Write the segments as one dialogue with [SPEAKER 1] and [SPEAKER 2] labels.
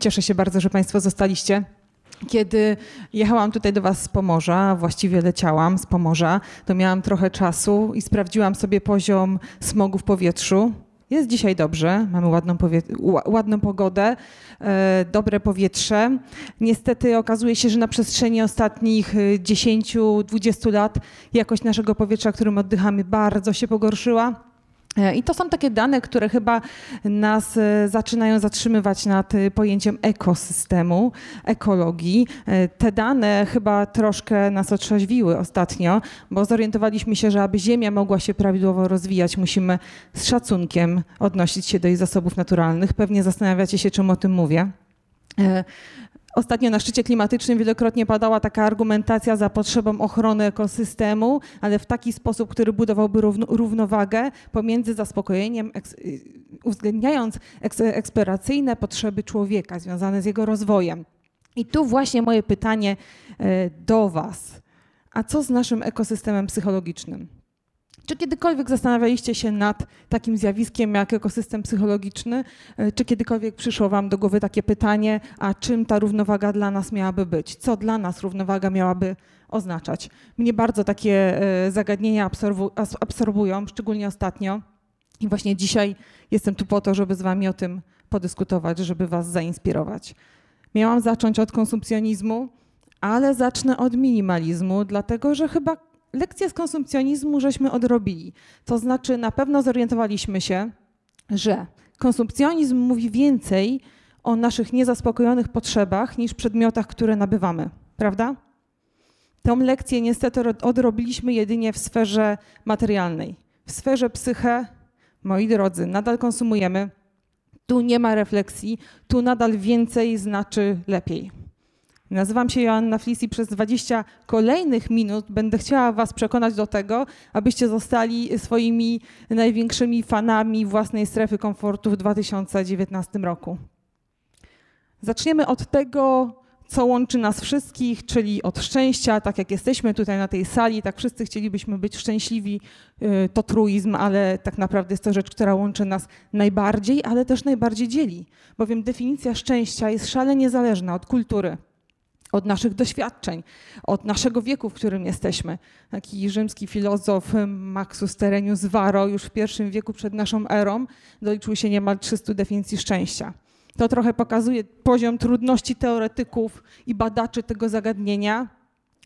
[SPEAKER 1] Cieszę się bardzo, że Państwo zostaliście. Kiedy jechałam tutaj do Was z Pomorza, właściwie leciałam z Pomorza, to miałam trochę czasu i sprawdziłam sobie poziom smogu w powietrzu. Jest dzisiaj dobrze, mamy ładną, ładną pogodę, e, dobre powietrze. Niestety okazuje się, że na przestrzeni ostatnich 10-20 e, lat jakość naszego powietrza, którym oddychamy, bardzo się pogorszyła. E, I to są takie dane, które chyba nas e, zaczynają zatrzymywać nad e, pojęciem ekosystemu, ekologii. Te dane chyba troszkę nas otrzeźwiły ostatnio, bo zorientowaliśmy się, że aby Ziemia mogła się prawidłowo rozwijać, musimy z szacunkiem odnosić się do jej zasobów naturalnych. Pewnie zastanawiacie się, czym o tym mówię. Ostatnio na szczycie klimatycznym wielokrotnie padała taka argumentacja za potrzebą ochrony ekosystemu, ale w taki sposób, który budowałby równowagę pomiędzy zaspokojeniem, y, uwzględniając eksploracyjne potrzeby człowieka związane z jego rozwojem. I tu właśnie moje pytanie e, do Was. A co z naszym ekosystemem psychologicznym? Czy kiedykolwiek zastanawialiście się nad takim zjawiskiem jak ekosystem psychologiczny? E, czy kiedykolwiek przyszło Wam do głowy takie pytanie, a czym ta równowaga dla nas miałaby być? Co dla nas równowaga miałaby oznaczać? Mnie bardzo takie e, zagadnienia absorbują, szczególnie ostatnio. I właśnie dzisiaj jestem tu po to, żeby z Wami o tym podyskutować, żeby Was zainspirować. Miałam zacząć od konsumpcjonizmu, ale zacznę od minimalizmu, dlatego że chyba lekcję z konsumpcjonizmu żeśmy odrobili. To znaczy na pewno zorientowaliśmy się, że konsumpcjonizm mówi więcej o naszych niezaspokojonych potrzebach niż przedmiotach, które nabywamy, prawda? Tą lekcję niestety odrobiliśmy jedynie w sferze materialnej. W sferze psyche, moi drodzy, nadal konsumujemy. Tu nie ma refleksji, tu nadal więcej znaczy lepiej. Nazywam się Joanna Flis i przez 20 kolejnych minut będę chciała Was przekonać do tego, abyście zostali swoimi największymi fanami własnej strefy komfortu w 2019 roku. Zaczniemy od tego, co łączy nas wszystkich, czyli od szczęścia. Tak jak jesteśmy tutaj na tej sali, tak wszyscy chcielibyśmy być szczęśliwi. Y, to truizm, ale tak naprawdę jest to rzecz, która łączy nas najbardziej, ale też najbardziej dzieli. Bowiem definicja szczęścia jest szalenie zależna od kultury od naszych doświadczeń, od naszego wieku, w którym jesteśmy. Taki rzymski filozof Maxus Terenius Varro już w pierwszym wieku przed naszą erą doliczył się niemal 300 definicji szczęścia. To trochę pokazuje poziom trudności teoretyków i badaczy tego zagadnienia,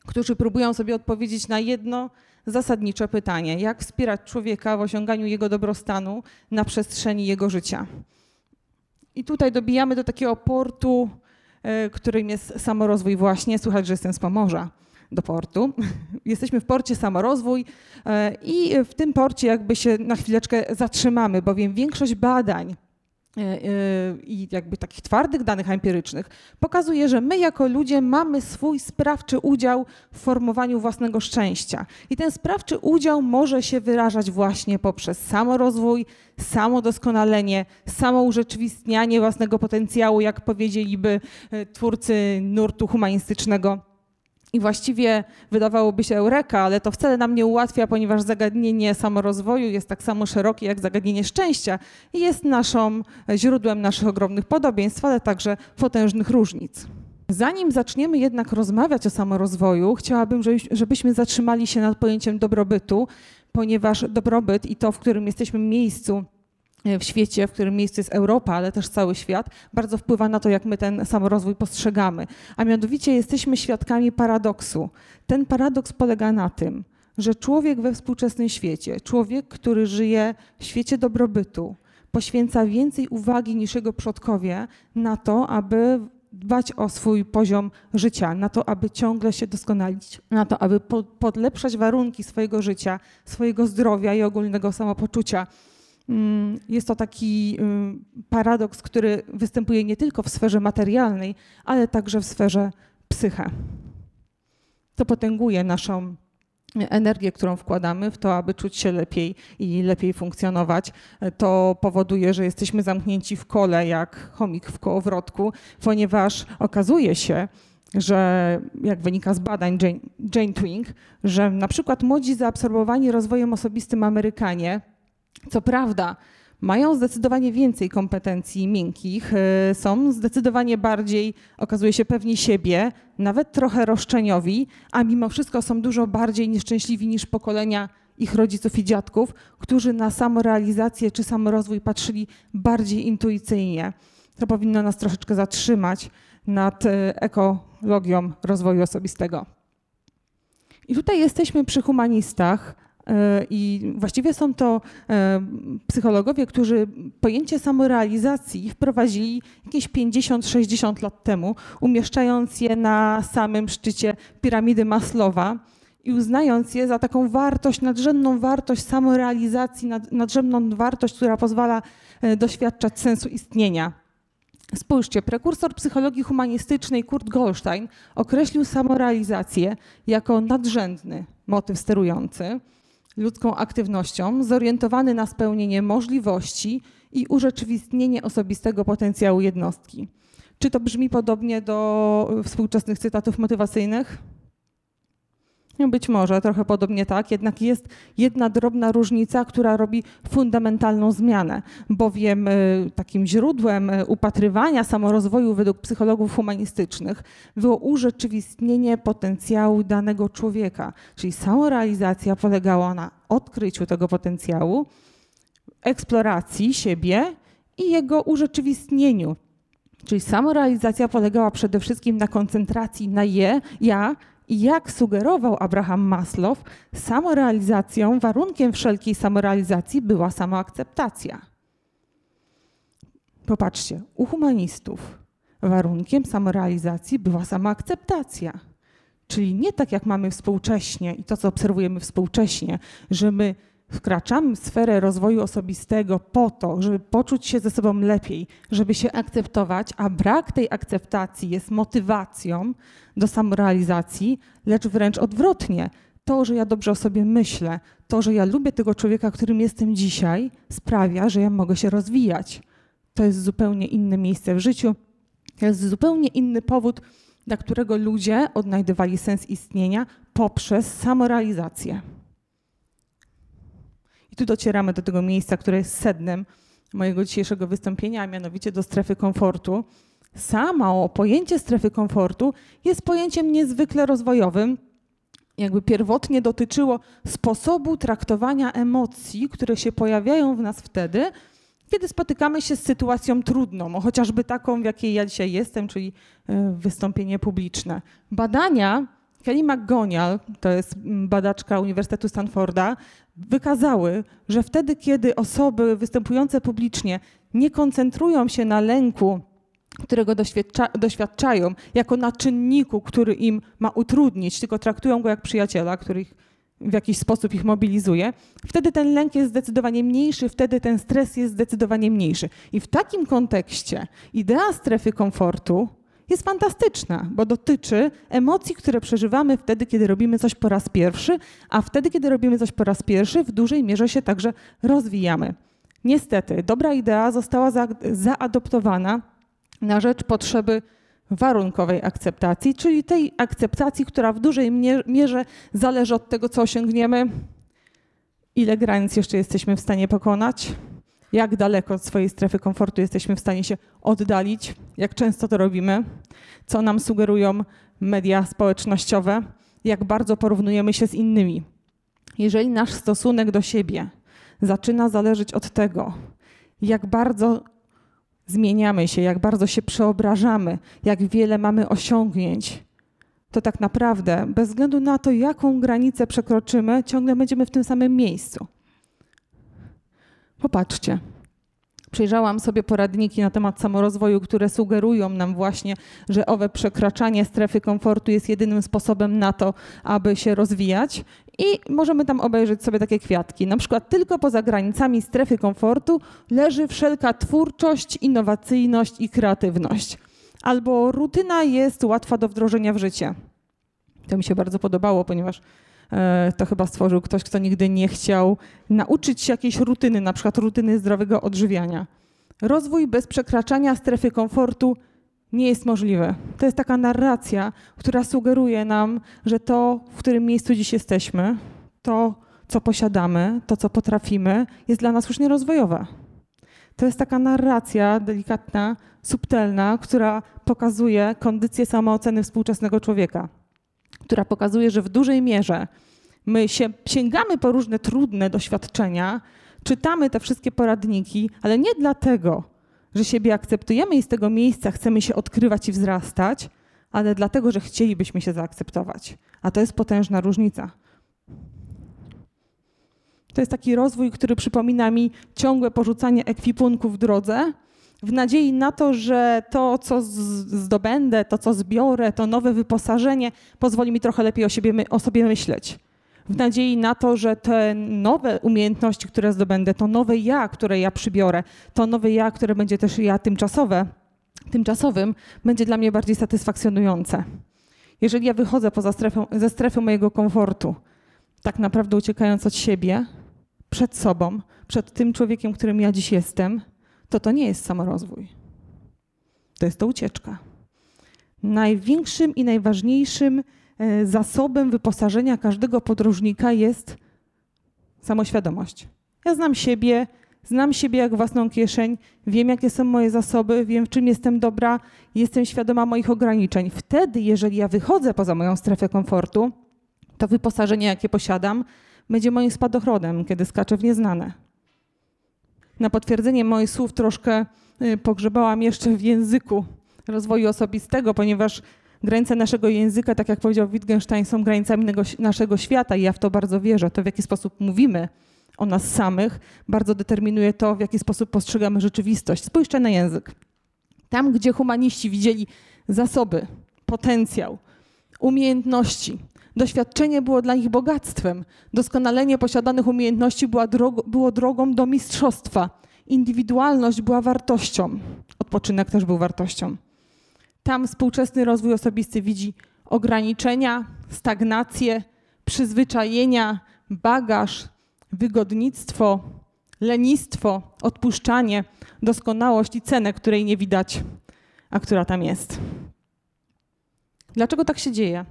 [SPEAKER 1] którzy próbują sobie odpowiedzieć na jedno zasadnicze pytanie: jak wspierać człowieka w osiąganiu jego dobrostanu na przestrzeni jego życia? I tutaj dobijamy do takiego portu którym jest samorozwój właśnie. Słychać, że jestem z Pomorza do portu. Jesteśmy w porcie Samorozwój e, i w tym porcie jakby się na chwileczkę zatrzymamy, bowiem większość badań E, e, i jakby takich twardych danych empirycznych pokazuje, że my jako ludzie mamy swój sprawczy udział w formowaniu własnego szczęścia. I ten sprawczy udział może się wyrażać właśnie poprzez samorozwój, samodoskonalenie, samourzeczywistnianie własnego potencjału, jak powiedzieliby e, twórcy nurtu humanistycznego i właściwie wydawałoby się eureka, ale to wcale nam nie ułatwia, ponieważ zagadnienie samorozwoju jest tak samo szerokie jak zagadnienie szczęścia i jest naszą źródłem naszych ogromnych podobieństw, ale także potężnych różnic. Zanim zaczniemy jednak rozmawiać o samorozwoju, chciałabym, żebyśmy zatrzymali się nad pojęciem dobrobytu, ponieważ dobrobyt i to, w którym jesteśmy miejscu, E, w świecie, w którym miejscu jest Europa, ale też cały świat, bardzo wpływa na to, jak my ten samorozwój postrzegamy. A mianowicie jesteśmy świadkami paradoksu. Ten paradoks polega na tym, że człowiek we współczesnym świecie, człowiek, który żyje w świecie dobrobytu, poświęca więcej uwagi niż jego przodkowie na to, aby dbać o swój poziom życia, na to, aby ciągle się doskonalić, na to, aby podlepszać warunki swojego życia, swojego zdrowia i ogólnego samopoczucia. Mm, jest to taki y, paradoks, który występuje nie tylko w sferze materialnej, ale także w sferze psyche. To potęguje naszą energię, którą wkładamy w to, aby czuć się lepiej i lepiej funkcjonować. To powoduje, że jesteśmy zamknięci w kole jak chomik w kołowrotku, ponieważ okazuje się, że jak wynika z badań Jane, Jane Twing, że na przykład młodzi zaabsorbowani rozwojem osobistym Amerykanie co prawda, mają zdecydowanie więcej kompetencji miękkich, e, są zdecydowanie bardziej, okazuje się, pewni siebie, nawet trochę roszczeniowi, a mimo wszystko są dużo bardziej nieszczęśliwi niż pokolenia ich rodziców i dziadków, którzy na samorealizację czy samorozwój patrzyli bardziej intuicyjnie. To powinno nas troszeczkę zatrzymać nad e, ekologią rozwoju osobistego. I tutaj jesteśmy przy humanistach, i właściwie są to e, psychologowie, którzy pojęcie samorealizacji wprowadzili jakieś 50-60 lat temu, umieszczając je na samym szczycie piramidy Maslowa i uznając je za taką wartość, nadrzędną wartość samorealizacji, nadrzędną wartość, która pozwala doświadczać sensu istnienia. Spójrzcie, prekursor psychologii humanistycznej Kurt Goldstein określił samorealizację jako nadrzędny motyw sterujący ludzką aktywnością, zorientowany na spełnienie możliwości i urzeczywistnienie osobistego potencjału jednostki. Czy to brzmi podobnie do współczesnych cytatów motywacyjnych? Być może trochę podobnie tak, jednak jest jedna drobna różnica, która robi fundamentalną zmianę, bowiem y, takim źródłem y, upatrywania samorozwoju według psychologów humanistycznych było urzeczywistnienie potencjału danego człowieka, czyli samorealizacja polegała na odkryciu tego potencjału, eksploracji siebie i jego urzeczywistnieniu. Czyli samorealizacja polegała przede wszystkim na koncentracji na je, ja i jak sugerował Abraham Maslow, samorealizacją, warunkiem wszelkiej samorealizacji była samoakceptacja. Popatrzcie, u humanistów warunkiem samorealizacji była samoakceptacja. Czyli nie tak jak mamy współcześnie i to, co obserwujemy współcześnie, że my wkraczamy w sferę rozwoju osobistego po to, żeby poczuć się ze sobą lepiej, żeby się akceptować, a brak tej akceptacji jest motywacją do samorealizacji, lecz wręcz odwrotnie. To, że ja dobrze o sobie myślę, to, że ja lubię tego człowieka, którym jestem dzisiaj, sprawia, że ja mogę się rozwijać. To jest zupełnie inne miejsce w życiu, to jest zupełnie inny powód, dla którego ludzie odnajdywali sens istnienia poprzez samorealizację. Docieramy do tego miejsca, które jest sednem mojego dzisiejszego wystąpienia, a mianowicie do strefy komfortu. Samo pojęcie strefy komfortu jest pojęciem niezwykle rozwojowym. Jakby pierwotnie dotyczyło sposobu traktowania emocji, które się pojawiają w nas wtedy, kiedy spotykamy się z sytuacją trudną, chociażby taką, w jakiej ja dzisiaj jestem, czyli e, wystąpienie publiczne. Badania Kelly McGonial, to jest badaczka Uniwersytetu Stanforda, wykazały, że wtedy, kiedy osoby występujące publicznie nie koncentrują się na lęku, którego doświadcza, doświadczają, jako na czynniku, który im ma utrudnić, tylko traktują go jak przyjaciela, który w jakiś sposób ich mobilizuje, wtedy ten lęk jest zdecydowanie mniejszy, wtedy ten stres jest zdecydowanie mniejszy. I w takim kontekście idea strefy komfortu jest fantastyczna, bo dotyczy emocji, które przeżywamy wtedy, kiedy robimy coś po raz pierwszy, a wtedy, kiedy robimy coś po raz pierwszy, w dużej mierze się także rozwijamy. Niestety, dobra idea została za, zaadoptowana na rzecz potrzeby warunkowej akceptacji, czyli tej akceptacji, która w dużej mierze zależy od tego, co osiągniemy, ile granic jeszcze jesteśmy w stanie pokonać, jak daleko od swojej strefy komfortu jesteśmy w stanie się oddalić, jak często to robimy, co nam sugerują media społecznościowe, jak bardzo porównujemy się z innymi. Jeżeli nasz stosunek do siebie zaczyna zależeć od tego, jak bardzo zmieniamy się, jak bardzo się przeobrażamy, jak wiele mamy osiągnięć, to tak naprawdę, bez względu na to, jaką granicę przekroczymy, ciągle będziemy w tym samym miejscu. Popatrzcie. Przejrzałam sobie poradniki na temat samorozwoju, które sugerują nam właśnie, że owe przekraczanie strefy komfortu jest jedynym sposobem na to, aby się rozwijać. I możemy tam obejrzeć sobie takie kwiatki. Na przykład tylko poza granicami strefy komfortu leży wszelka twórczość, innowacyjność i kreatywność. Albo rutyna jest łatwa do wdrożenia w życie. To mi się bardzo podobało, ponieważ to chyba stworzył ktoś, kto nigdy nie chciał nauczyć się jakiejś rutyny, na przykład rutyny zdrowego odżywiania. Rozwój bez przekraczania strefy komfortu nie jest możliwy. To jest taka narracja, która sugeruje nam, że to, w którym miejscu dziś jesteśmy, to, co posiadamy, to, co potrafimy, jest dla nas już nierozwojowe. To jest taka narracja delikatna, subtelna, która pokazuje kondycję samooceny współczesnego człowieka, która pokazuje, że w dużej mierze my się, sięgamy po różne trudne doświadczenia, czytamy te wszystkie poradniki, ale nie dlatego, że siebie akceptujemy i z tego miejsca chcemy się odkrywać i wzrastać, ale dlatego, że chcielibyśmy się zaakceptować. A to jest potężna różnica. To jest taki rozwój, który przypomina mi ciągłe porzucanie ekwipunku w drodze, w nadziei na to, że to, co zdobędę, to, co zbiorę, to nowe wyposażenie pozwoli mi trochę lepiej o, siebie, o sobie myśleć. W nadziei na to, że te nowe umiejętności, które zdobędę, to nowe ja, które ja przybiorę, to nowe ja, które będzie też ja tymczasowe, tymczasowym, będzie dla mnie bardziej satysfakcjonujące. Jeżeli ja wychodzę poza strefę, ze strefy mojego komfortu, tak naprawdę uciekając od siebie, przed sobą, przed tym człowiekiem, którym ja dziś jestem, to to nie jest samorozwój. To jest to ucieczka. Największym i najważniejszym e, zasobem wyposażenia każdego podróżnika jest samoświadomość. Ja znam siebie, znam siebie jak własną kieszeń, wiem, jakie są moje zasoby, wiem, w czym jestem dobra, jestem świadoma moich ograniczeń. Wtedy, jeżeli ja wychodzę poza moją strefę komfortu, to wyposażenie, jakie posiadam, będzie moim spadochronem, kiedy skaczę w nieznane. Na potwierdzenie moich słów troszkę y, pogrzebałam jeszcze w języku rozwoju osobistego, ponieważ granice naszego języka, tak jak powiedział Wittgenstein, są granicami naszego świata i ja w to bardzo wierzę. To, w jaki sposób mówimy o nas samych, bardzo determinuje to, w jaki sposób postrzegamy rzeczywistość. Spójrzcie na język. Tam, gdzie humaniści widzieli zasoby, potencjał, umiejętności, Doświadczenie było dla nich bogactwem. Doskonalenie posiadanych umiejętności była było drogą do mistrzostwa. Indywidualność była wartością. Odpoczynek też był wartością. Tam współczesny rozwój osobisty widzi ograniczenia, stagnację, przyzwyczajenia, bagaż, wygodnictwo, lenistwo, odpuszczanie, doskonałość i cenę, której nie widać, a która tam jest. Dlaczego tak się dzieje?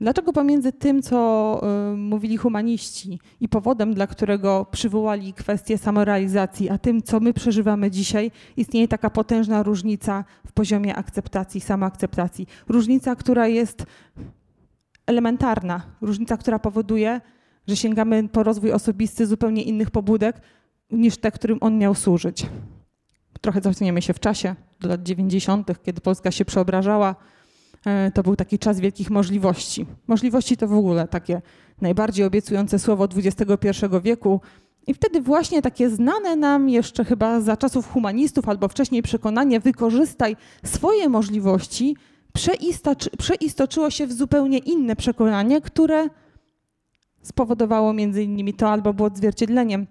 [SPEAKER 1] Dlaczego pomiędzy tym, co y, mówili humaniści i powodem, dla którego przywołali kwestię samorealizacji, a tym, co my przeżywamy dzisiaj, istnieje taka potężna różnica w poziomie akceptacji, samoakceptacji? Różnica, która jest elementarna, różnica, która powoduje, że sięgamy po rozwój osobisty zupełnie innych pobudek niż te, którym on miał służyć. Trochę cofniemy się w czasie, do lat 90., kiedy Polska się przeobrażała to był taki czas wielkich możliwości. Możliwości to w ogóle takie najbardziej obiecujące słowo XXI wieku. I wtedy właśnie takie znane nam jeszcze chyba za czasów humanistów albo wcześniej przekonanie, wykorzystaj swoje możliwości, przeistoczyło się w zupełnie inne przekonanie, które spowodowało między innymi to albo było odzwierciedleniem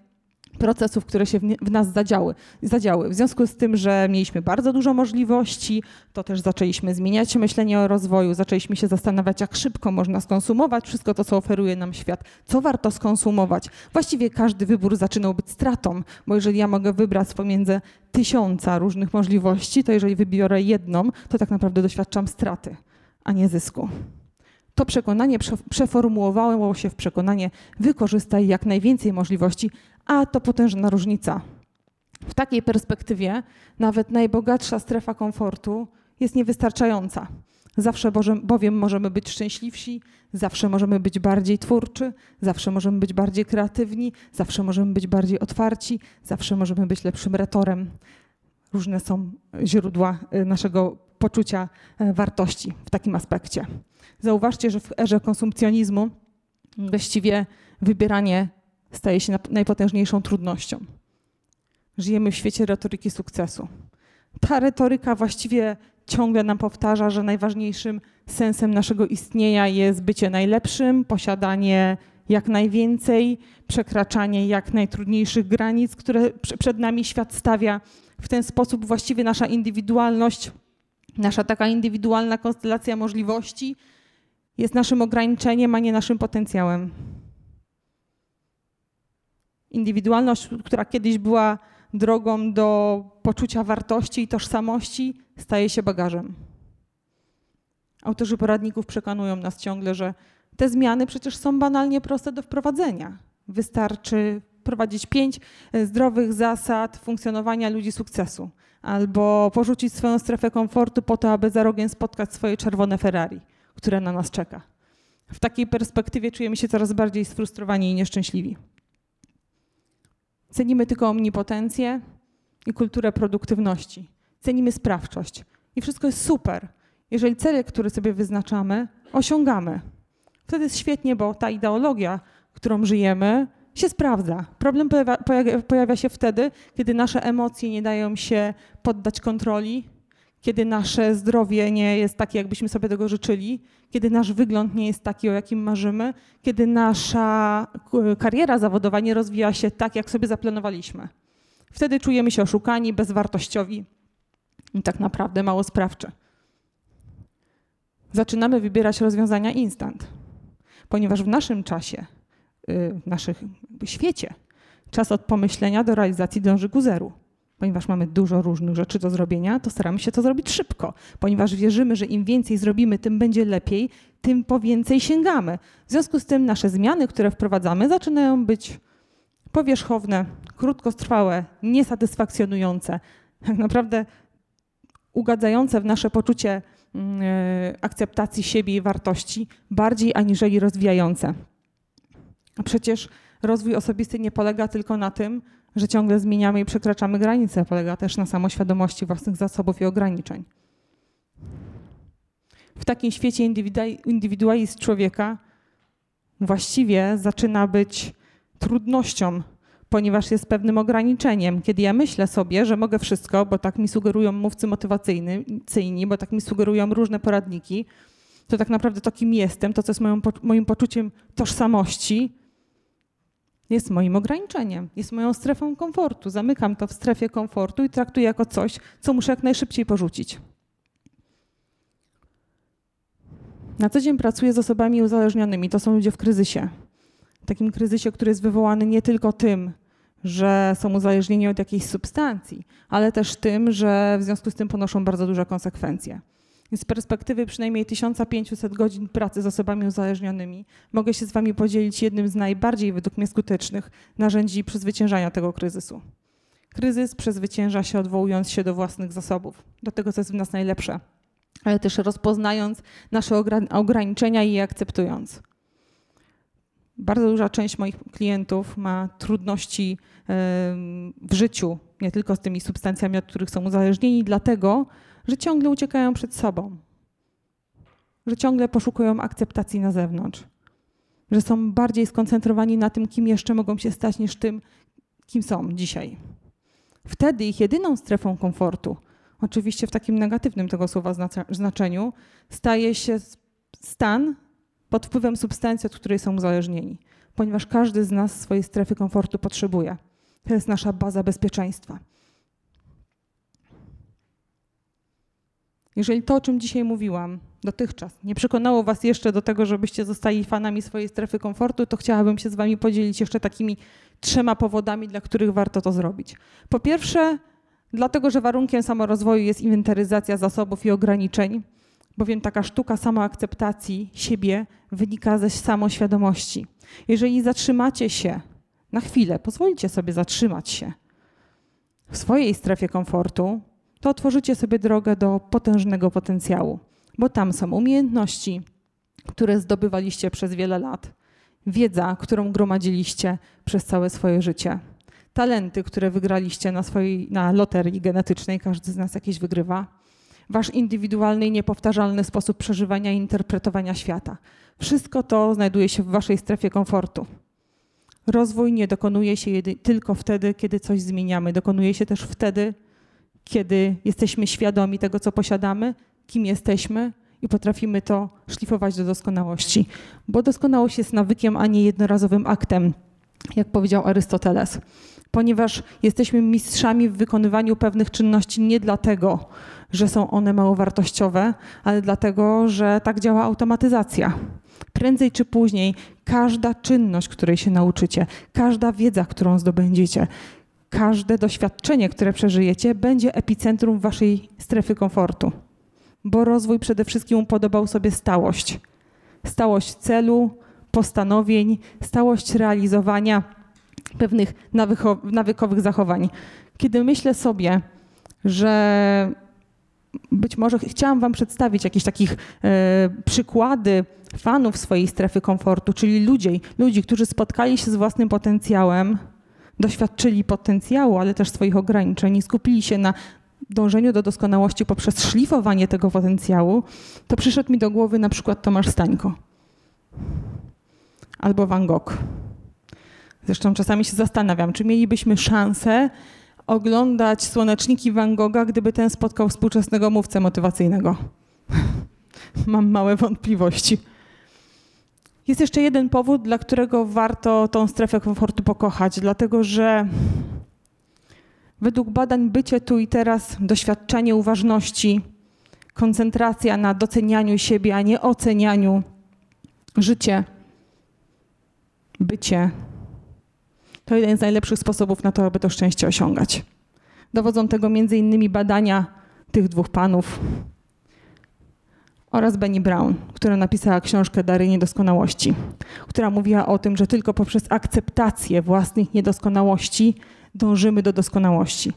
[SPEAKER 1] procesów, które się w nas zadziały, zadziały. W związku z tym, że mieliśmy bardzo dużo możliwości, to też zaczęliśmy zmieniać myślenie o rozwoju, zaczęliśmy się zastanawiać, jak szybko można skonsumować wszystko to, co oferuje nam świat, co warto skonsumować. Właściwie każdy wybór zaczynał być stratą, bo jeżeli ja mogę wybrać pomiędzy tysiąca różnych możliwości, to jeżeli wybiorę jedną, to tak naprawdę doświadczam straty, a nie zysku. To przekonanie przeformułowało się w przekonanie wykorzystaj jak najwięcej możliwości, a to potężna różnica. W takiej perspektywie nawet najbogatsza strefa komfortu jest niewystarczająca. Zawsze bowiem możemy być szczęśliwsi, zawsze możemy być bardziej twórczy, zawsze możemy być bardziej kreatywni, zawsze możemy być bardziej otwarci, zawsze możemy być lepszym retorem. Różne są źródła y, naszego poczucia y, wartości w takim aspekcie. Zauważcie, że w erze konsumpcjonizmu właściwie wybieranie staje się najpotężniejszą trudnością. Żyjemy w świecie retoryki sukcesu. Ta retoryka właściwie ciągle nam powtarza, że najważniejszym sensem naszego istnienia jest bycie najlepszym, posiadanie jak najwięcej, przekraczanie jak najtrudniejszych granic, które przed nami świat stawia. W ten sposób właściwie nasza indywidualność, nasza taka indywidualna konstelacja możliwości jest naszym ograniczeniem, a nie naszym potencjałem. Indywidualność, która kiedyś była drogą do poczucia wartości i tożsamości, staje się bagażem. Autorzy poradników przekonują nas ciągle, że te zmiany przecież są banalnie proste do wprowadzenia. Wystarczy wprowadzić pięć e, zdrowych zasad funkcjonowania ludzi sukcesu. Albo porzucić swoją strefę komfortu po to, aby za rogiem spotkać swoje czerwone Ferrari, które na nas czeka. W takiej perspektywie czujemy się coraz bardziej sfrustrowani i nieszczęśliwi. Cenimy tylko omnipotencję i kulturę produktywności. Cenimy sprawczość. I wszystko jest super, jeżeli cele, które sobie wyznaczamy, osiągamy. Wtedy jest świetnie, bo ta ideologia, którą żyjemy, się sprawdza. Problem pojawia, pojawia się wtedy, kiedy nasze emocje nie dają się poddać kontroli, kiedy nasze zdrowie nie jest takie, jakbyśmy sobie tego życzyli, kiedy nasz wygląd nie jest taki, o jakim marzymy, kiedy nasza kariera zawodowa nie rozwija się tak, jak sobie zaplanowaliśmy. Wtedy czujemy się oszukani, bezwartościowi i tak naprawdę mało sprawczy. Zaczynamy wybierać rozwiązania instant, ponieważ w naszym czasie, y, w naszym świecie, czas od pomyślenia do realizacji dąży ku zeru ponieważ mamy dużo różnych rzeczy do zrobienia, to staramy się to zrobić szybko, ponieważ wierzymy, że im więcej zrobimy, tym będzie lepiej, tym po więcej sięgamy. W związku z tym nasze zmiany, które wprowadzamy, zaczynają być powierzchowne, krótkotrwałe, niesatysfakcjonujące, tak naprawdę ugadzające w nasze poczucie yy, akceptacji siebie i wartości, bardziej aniżeli rozwijające. A przecież rozwój osobisty nie polega tylko na tym, że ciągle zmieniamy i przekraczamy granice, polega też na samoświadomości własnych zasobów i ograniczeń. W takim świecie indywidualizm człowieka właściwie zaczyna być trudnością, ponieważ jest pewnym ograniczeniem. Kiedy ja myślę sobie, że mogę wszystko, bo tak mi sugerują mówcy motywacyjni, bo tak mi sugerują różne poradniki, to tak naprawdę to, kim jestem, to, co jest moją, moim poczuciem tożsamości, jest moim ograniczeniem, jest moją strefą komfortu. Zamykam to w strefie komfortu i traktuję jako coś, co muszę jak najszybciej porzucić. Na co dzień pracuję z osobami uzależnionymi. To są ludzie w kryzysie. Takim kryzysie, który jest wywołany nie tylko tym, że są uzależnieni od jakiejś substancji, ale też tym, że w związku z tym ponoszą bardzo duże konsekwencje. Z perspektywy przynajmniej 1500 godzin pracy z osobami uzależnionymi mogę się z Wami podzielić jednym z najbardziej według mnie skutecznych narzędzi przezwyciężania tego kryzysu. Kryzys przezwycięża się odwołując się do własnych zasobów, do tego, co jest w nas najlepsze, ale też rozpoznając nasze ograniczenia i je akceptując. Bardzo duża część moich klientów ma trudności w życiu, nie tylko z tymi substancjami, od których są uzależnieni, dlatego, że ciągle uciekają przed sobą, że ciągle poszukują akceptacji na zewnątrz, że są bardziej skoncentrowani na tym, kim jeszcze mogą się stać, niż tym, kim są dzisiaj. Wtedy ich jedyną strefą komfortu, oczywiście w takim negatywnym tego słowa znaczeniu, staje się stan pod wpływem substancji, od której są uzależnieni, ponieważ każdy z nas swojej strefy komfortu potrzebuje. To jest nasza baza bezpieczeństwa. Jeżeli to, o czym dzisiaj mówiłam dotychczas, nie przekonało Was jeszcze do tego, żebyście zostali fanami swojej strefy komfortu, to chciałabym się z Wami podzielić jeszcze takimi trzema powodami, dla których warto to zrobić. Po pierwsze, dlatego, że warunkiem samorozwoju jest inwentaryzacja zasobów i ograniczeń, bowiem taka sztuka samoakceptacji siebie wynika ze samoświadomości. Jeżeli zatrzymacie się na chwilę, pozwolicie sobie zatrzymać się w swojej strefie komfortu, to otworzycie sobie drogę do potężnego potencjału, bo tam są umiejętności, które zdobywaliście przez wiele lat, wiedza, którą gromadziliście przez całe swoje życie, talenty, które wygraliście na swojej na loterii genetycznej, każdy z nas jakieś wygrywa, wasz indywidualny i niepowtarzalny sposób przeżywania i interpretowania świata. Wszystko to znajduje się w waszej strefie komfortu. Rozwój nie dokonuje się tylko wtedy, kiedy coś zmieniamy. Dokonuje się też wtedy, kiedy jesteśmy świadomi tego, co posiadamy, kim jesteśmy i potrafimy to szlifować do doskonałości. Bo doskonałość jest nawykiem, a nie jednorazowym aktem, jak powiedział Arystoteles. Ponieważ jesteśmy mistrzami w wykonywaniu pewnych czynności nie dlatego, że są one mało wartościowe, ale dlatego, że tak działa automatyzacja. Prędzej czy później każda czynność, której się nauczycie, każda wiedza, którą zdobędziecie, każde doświadczenie, które przeżyjecie, będzie epicentrum waszej strefy komfortu. Bo rozwój przede wszystkim upodobał sobie stałość. Stałość celu, postanowień, stałość realizowania pewnych nawykowych zachowań. Kiedy myślę sobie, że być może chciałam Wam przedstawić jakieś takich e, przykłady fanów swojej strefy komfortu, czyli ludzi, ludzi, którzy spotkali się z własnym potencjałem, doświadczyli potencjału, ale też swoich ograniczeń i skupili się na dążeniu do doskonałości poprzez szlifowanie tego potencjału, to przyszedł mi do głowy na przykład Tomasz Stańko albo Van Gogh. Zresztą czasami się zastanawiam, czy mielibyśmy szansę oglądać słoneczniki Van Gogha, gdyby ten spotkał współczesnego mówcę motywacyjnego. Mam małe wątpliwości. Jest jeszcze jeden powód, dla którego warto tą strefę komfortu pokochać, dlatego że według badań bycie tu i teraz, doświadczenie uważności, koncentracja na docenianiu siebie, a nie ocenianiu, życie, bycie, to jeden z najlepszych sposobów na to, aby to szczęście osiągać. Dowodzą tego między innymi badania tych dwóch panów oraz Benny Brown, która napisała książkę Dary Niedoskonałości, która mówiła o tym, że tylko poprzez akceptację własnych niedoskonałości dążymy do doskonałości.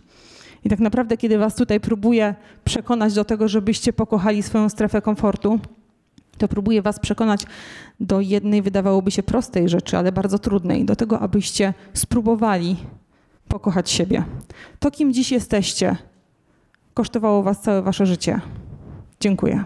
[SPEAKER 1] I tak naprawdę, kiedy was tutaj próbuję przekonać do tego, żebyście pokochali swoją strefę komfortu, to próbuję Was przekonać do jednej, wydawałoby się prostej rzeczy, ale bardzo trudnej, do tego, abyście spróbowali pokochać siebie. To, kim dziś jesteście, kosztowało Was całe Wasze życie. Dziękuję.